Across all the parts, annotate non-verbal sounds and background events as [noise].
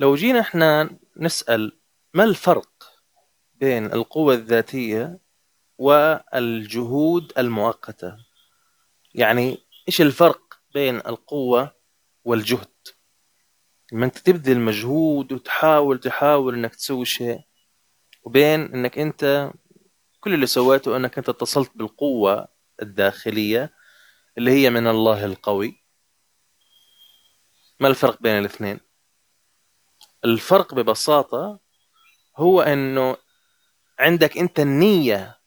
لو جينا إحنا نسأل ما الفرق بين القوة الذاتية والجهود المؤقتة؟ يعني إيش الفرق بين القوة والجهد؟ لما أنت تبذل مجهود وتحاول تحاول إنك تسوي شيء وبين إنك أنت كل اللي سويته إنك أنت اتصلت بالقوة الداخلية اللي هي من الله القوي. ما الفرق بين الاثنين؟ الفرق ببساطة هو إنه عندك أنت النية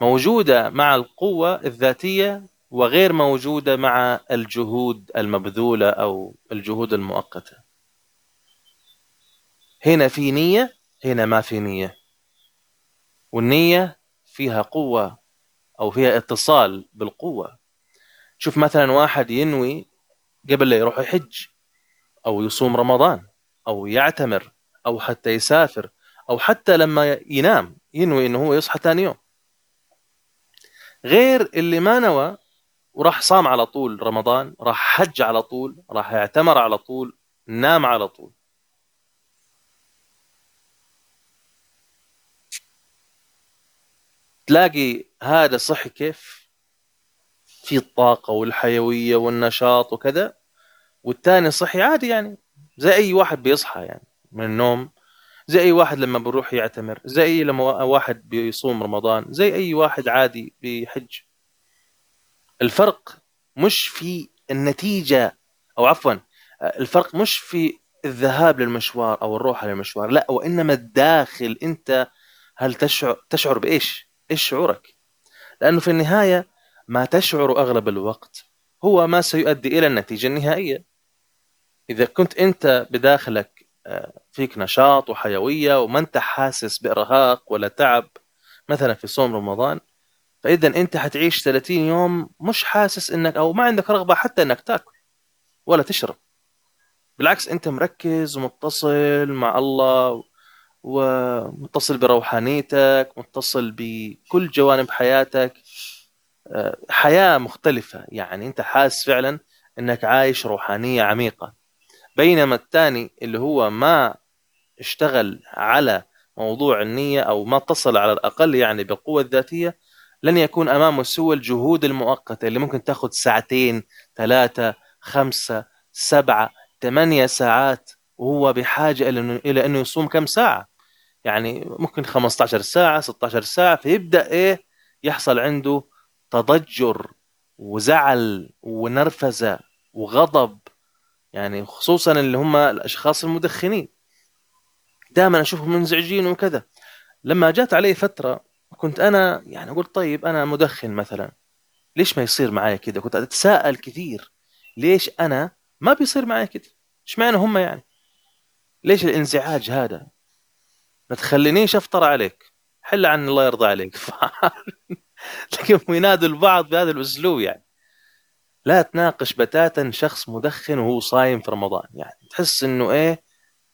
موجودة مع القوة الذاتية وغير موجودة مع الجهود المبذولة أو الجهود المؤقتة. هنا في نية هنا ما في نية. والنية فيها قوة أو فيها اتصال بالقوة. شوف مثلا واحد ينوي قبل لا يروح يحج. أو يصوم رمضان أو يعتمر أو حتى يسافر أو حتى لما ينام ينوي إنه هو يصحى ثاني يوم. غير اللي ما نوى وراح صام على طول رمضان راح حج على طول راح يعتمر على طول نام على طول. تلاقي هذا صحي كيف؟ في الطاقة والحيوية والنشاط وكذا. والثاني صحي عادي يعني زي أي واحد بيصحى يعني من النوم زي أي واحد لما بيروح يعتمر زي أي لما واحد بيصوم رمضان زي أي واحد عادي بيحج الفرق مش في النتيجة أو عفوا الفرق مش في الذهاب للمشوار أو الروح للمشوار لا وإنما الداخل أنت هل تشعر تشعر بإيش؟ إيش شعورك؟ لأنه في النهاية ما تشعر أغلب الوقت هو ما سيؤدي إلى النتيجة النهائية إذا كنت أنت بداخلك آه، فيك نشاط وحيوية وما أنت حاسس بإرهاق ولا تعب مثلا في صوم رمضان فاذا أنت حتعيش 30 يوم مش حاسس إنك أو ما عندك رغبة حتى إنك تاكل ولا تشرب. بالعكس أنت مركز ومتصل مع الله ومتصل بروحانيتك متصل بكل جوانب حياتك. آه، حياة مختلفة. يعني أنت حاسس فعلا إنك عايش روحانية عميقة. بينما الثاني اللي هو ما اشتغل على موضوع النية أو ما اتصل على الأقل يعني بالقوه الذاتيه لن يكون أمامه سوى الجهود المؤقتة اللي ممكن تأخذ ساعتين ثلاثة خمسة سبعة ثمانية ساعات وهو بحاجة إلى أنه يصوم كم ساعة؟ يعني ممكن 15 ساعة 16 ساعة فيبدأ إيه؟ يحصل عنده تضجر وزعل ونرفزة وغضب يعني خصوصا اللي هم الأشخاص المدخنين. دائما أشوفهم منزعجين وكذا. لما جات علي فترة كنت أنا يعني قلت طيب أنا مدخن مثلا. ليش ما يصير معي كذا؟ كنت أتساءل كثير. ليش أنا ما بيصير معي كذا؟ إيش معنى هم يعني؟ ليش الانزعاج هذا؟ ما تخلينيش أفطر عليك. حل عن الله يرضى عليك. [laughs] لكن ينادوا البعض بهذا الأسلوب يعني. لا تناقش بتاتا شخص مدخن وهو صايم في رمضان. يعني تحس إنه إيه؟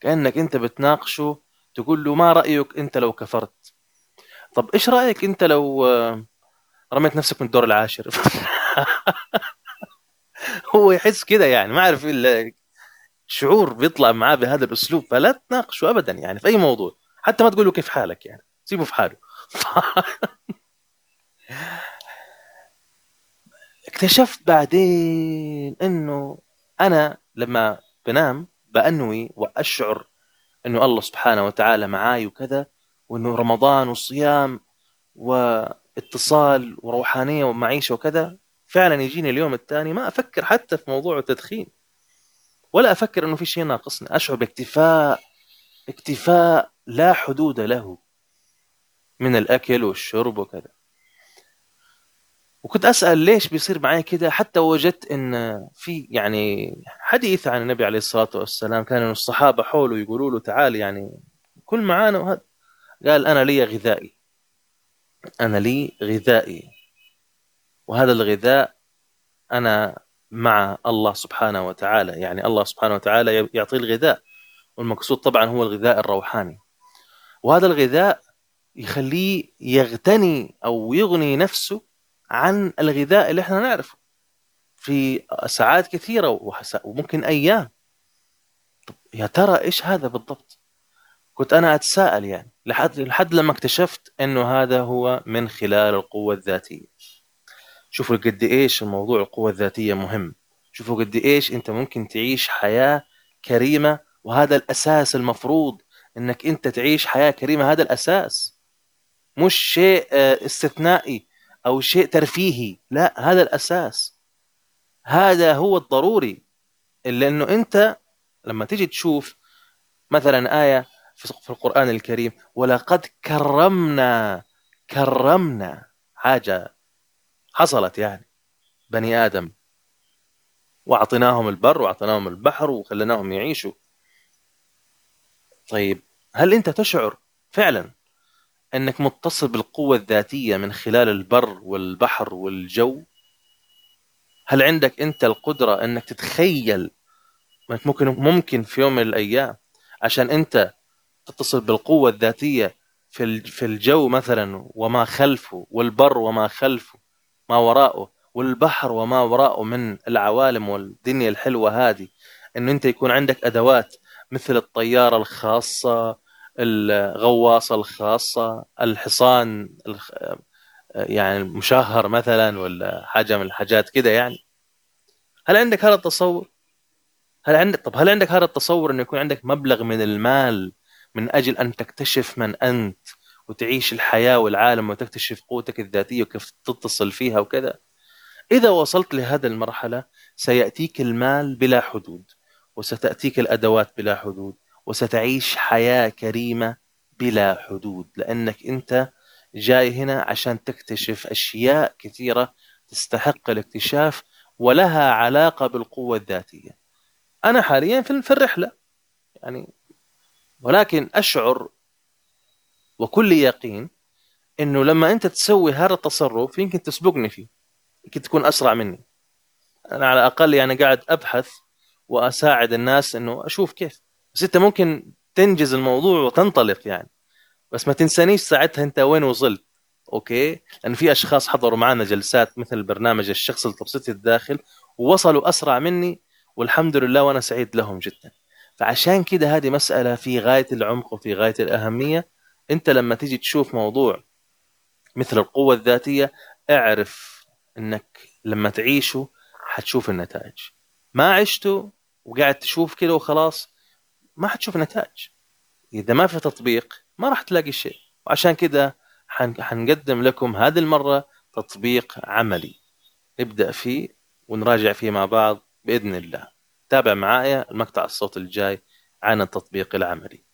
كأنك أنت بتناقشه تقول له ما رأيك أنت لو كفرت؟ طب إيش رأيك أنت لو رميت نفسك من الدور العاشر؟ [laughs] هو يحس كده يعني ما أعرف شعور بيطلع معاه بهذا الأسلوب فلا تناقشه ابدا يعني في أي موضوع. حتى ما تقول له كيف حالك يعني سيبه في حاله. [laughs] اكتشفت بعدين إنه أنا لما بنام بأنوي وأشعر إنه الله سبحانه وتعالى معاي وكذا وإنه رمضان والصيام واتصال وروحانية ومعيشة وكذا فعلا يجيني اليوم الثاني ما أفكر حتى في موضوع التدخين. ولا أفكر إنه في شيء ناقصني أشعر باكتفاء اكتفاء لا حدود له من الأكل والشرب وكذا. وكنت أسأل ليش بيصير معي كذا حتى وجدت إن في يعني حديث عن النبي عليه الصلاة والسلام كان الصحابة حوله يقولوا له تعال يعني كل معانا وهذا. قال أنا لي غذائي. أنا لي غذائي. وهذا الغذاء أنا مع الله سبحانه وتعالى. يعني الله سبحانه وتعالى يعطي الغذاء. والمقصود طبعا هو الغذاء الروحاني. وهذا الغذاء يخليه يغتني أو يغني نفسه عن الغذاء اللي إحنا نعرفه في ساعات كثيرة وممكن أيام. طب يا ترى إيش هذا بالضبط؟ كنت أنا أتساءل يعني لحد لحد لما اكتشفت إنه هذا هو من خلال القوة الذاتية. شوفوا قد إيش الموضوع القوة الذاتية مهم. شوفوا قد إيش أنت ممكن تعيش حياة كريمة وهذا الأساس المفروض إنك أنت تعيش حياة كريمة هذا الأساس. مش شيء آه، استثنائي. أو شيء ترفيهي. لا هذا الأساس. هذا هو الضروري. لأنه أنت لما تيجي تشوف مثلا آية في القرآن الكريم ولقد كرمنا كرمنا حاجة حصلت يعني. بني آدم. وأعطيناهم البر وأعطيناهم البحر وخليناهم يعيشوا. طيب هل أنت تشعر فعلا أنك متصل بالقوة الذاتية من خلال البر والبحر والجو؟ هل عندك أنت القدرة أنك تتخيل أنك ممكن ممكن في يوم من الأيام عشان أنت تتصل بالقوة الذاتية في في الجو مثلا وما خلفه والبر وما خلفه ما وراءه والبحر وما وراءه من العوالم والدنيا الحلوة هذه إنه أنت يكون عندك أدوات مثل الطيارة الخاصة الغواصة الخاصة الحصان يعني المشهر مثلا ولا حاجة من الحاجات كده يعني. هل عندك هذا التصور؟ هل عندك طب هل عندك هذا التصور إنه يكون عندك مبلغ من المال من أجل أن تكتشف من أنت وتعيش الحياة والعالم وتكتشف قوتك الذاتية وكيف تتصل فيها وكذا؟ إذا وصلت لهذه المرحلة سيأتيك المال بلا حدود وستأتيك الأدوات بلا حدود. وستعيش حياة كريمة بلا حدود لأنك أنت جاي هنا عشان تكتشف أشياء كثيرة تستحق الاكتشاف ولها علاقة بالقوة الذاتية. أنا حاليا في الرحلة يعني ولكن أشعر وكل يقين إنه لما أنت تسوي هذا التصرف يمكن تسبقني فيه يمكن تكون أسرع مني. أنا على الأقل يعني قاعد أبحث وأساعد الناس إنه أشوف كيف. بس انت ممكن تنجز الموضوع وتنطلق يعني. بس ما تنسانيش ساعتها انت وين وصلت. أوكي؟ لأن في أشخاص حضروا معنا جلسات مثل برنامج الشخص التبسيطي الداخل ووصلوا أسرع مني والحمد لله وأنا سعيد لهم جدا. فعشان كده هذه مسألة في غاية العمق وفي غاية الأهمية. أنت لما تيجي تشوف موضوع مثل القوة الذاتية اعرف إنك لما تعيشه حتشوف النتائج. ما عشته وقاعد تشوف كده وخلاص ما حتشوف نتائج. إذا ما في تطبيق ما راح تلاقي شيء. وعشان كده حنقدم لكم هذه المرة تطبيق عملي. نبدا فيه ونراجع فيه مع بعض بإذن الله. تابع معايا المقطع الصوت الجاي عن التطبيق العملي.